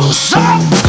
God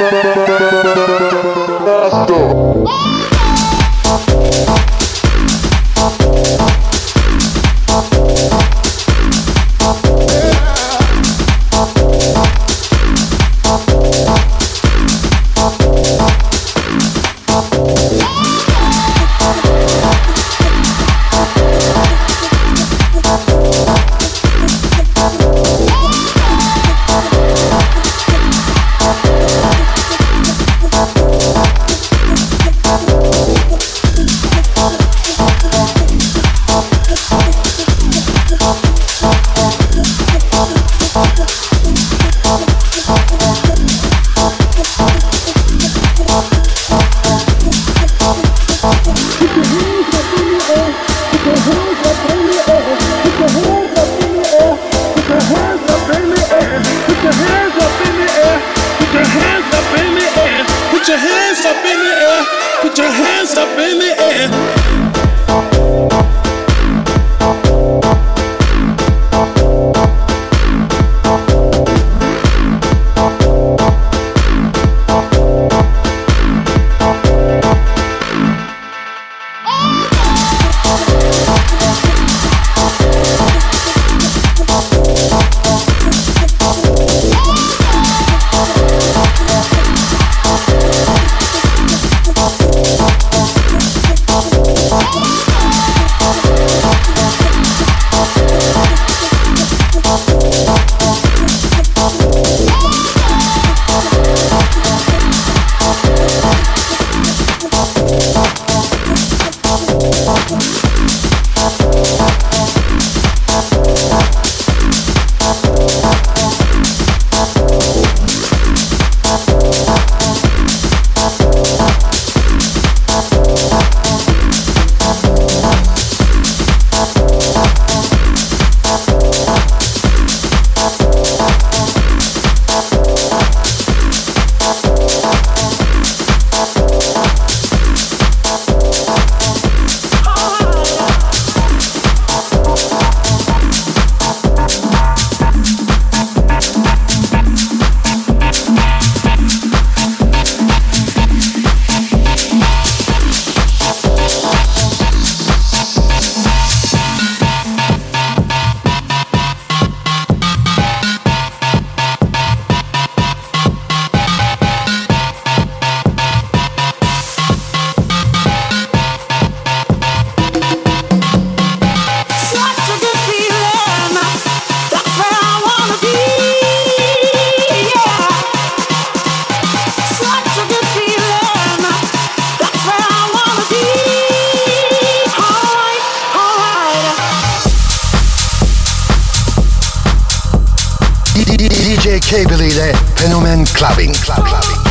Let's go. K-Beli'de Fenomen Clubbing. Clubbing.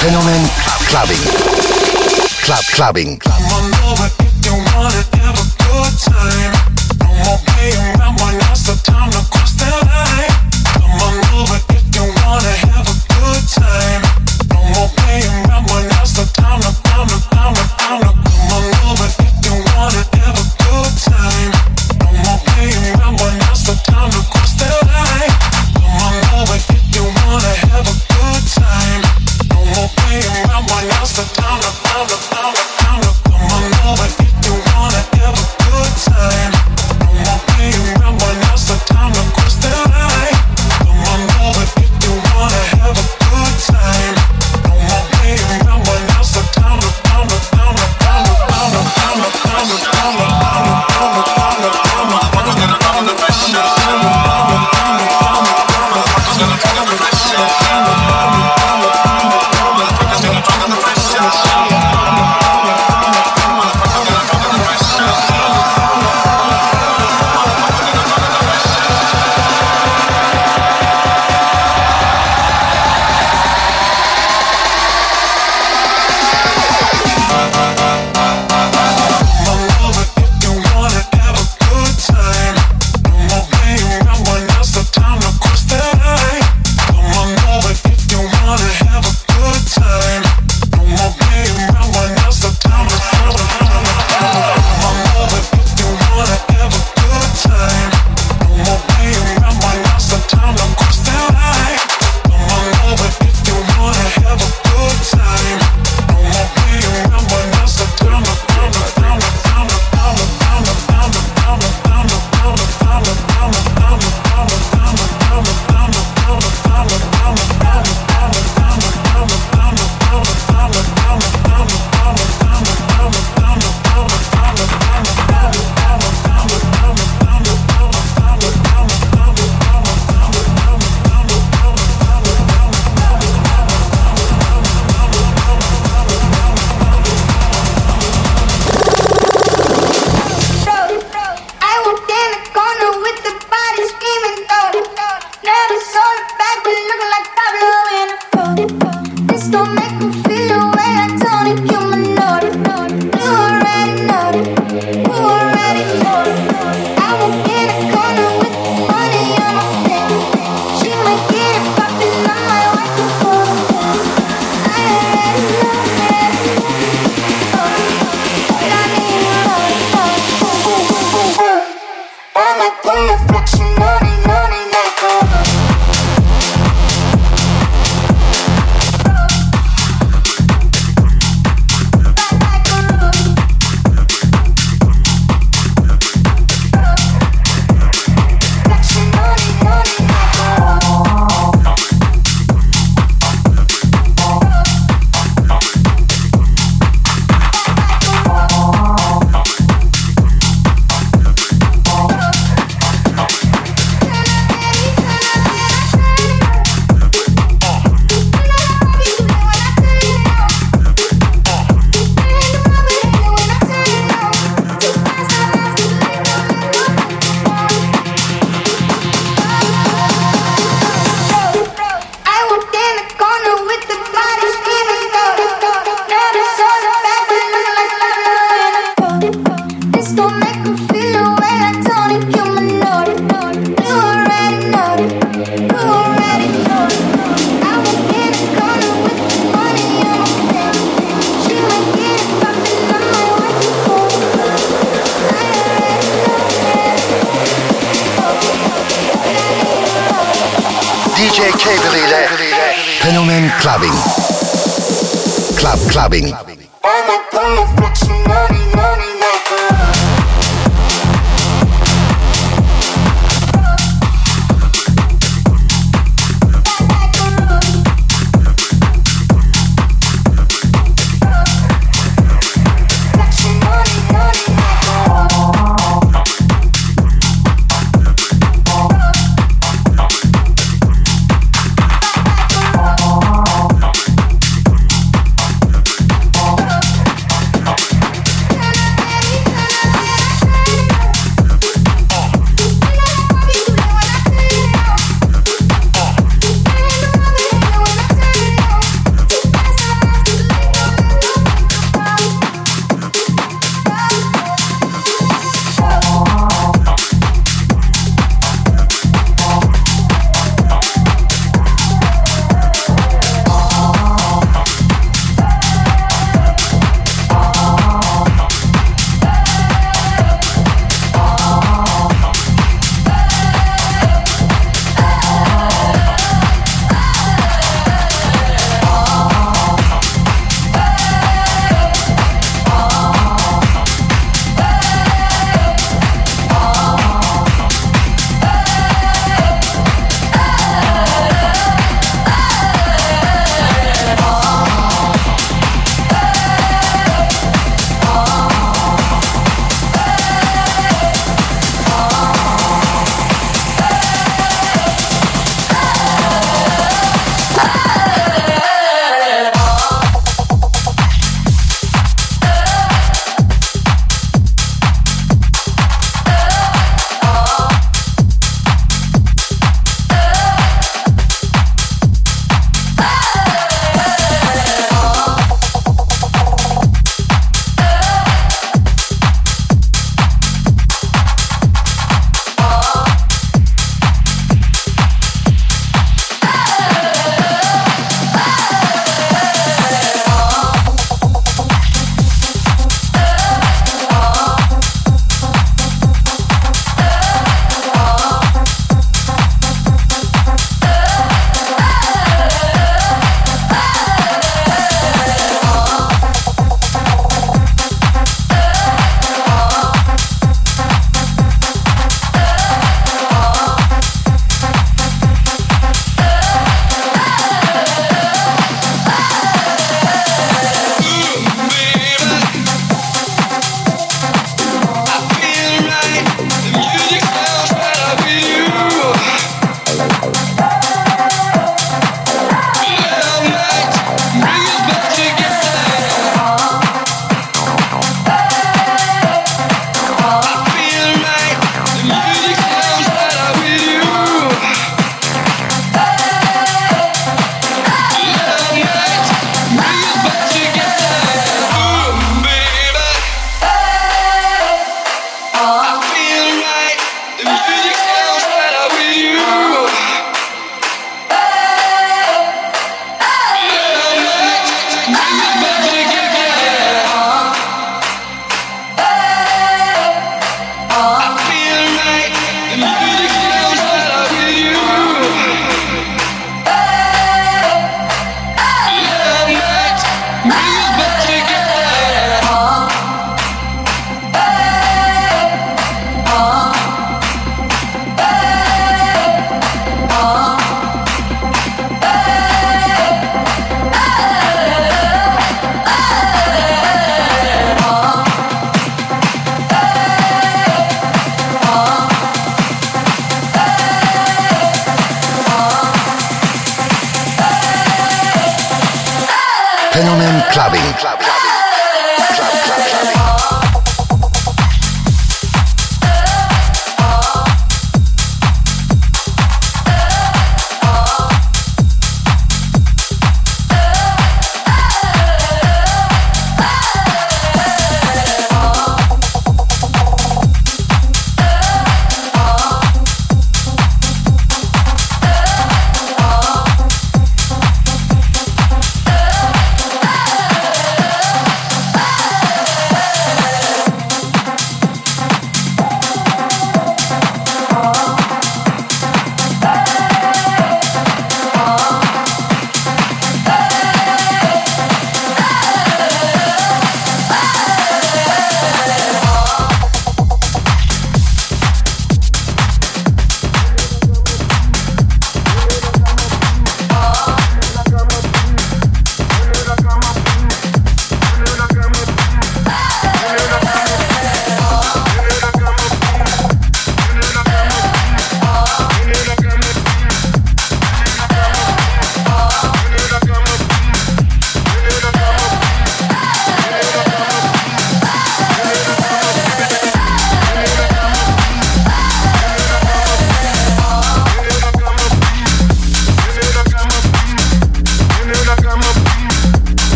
Fenomen Clubbing. Club Clubbing. Club.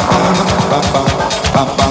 Ba, ba, ba, ba, ba,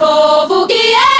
Povo que eu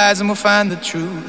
lies and we'll find the truth.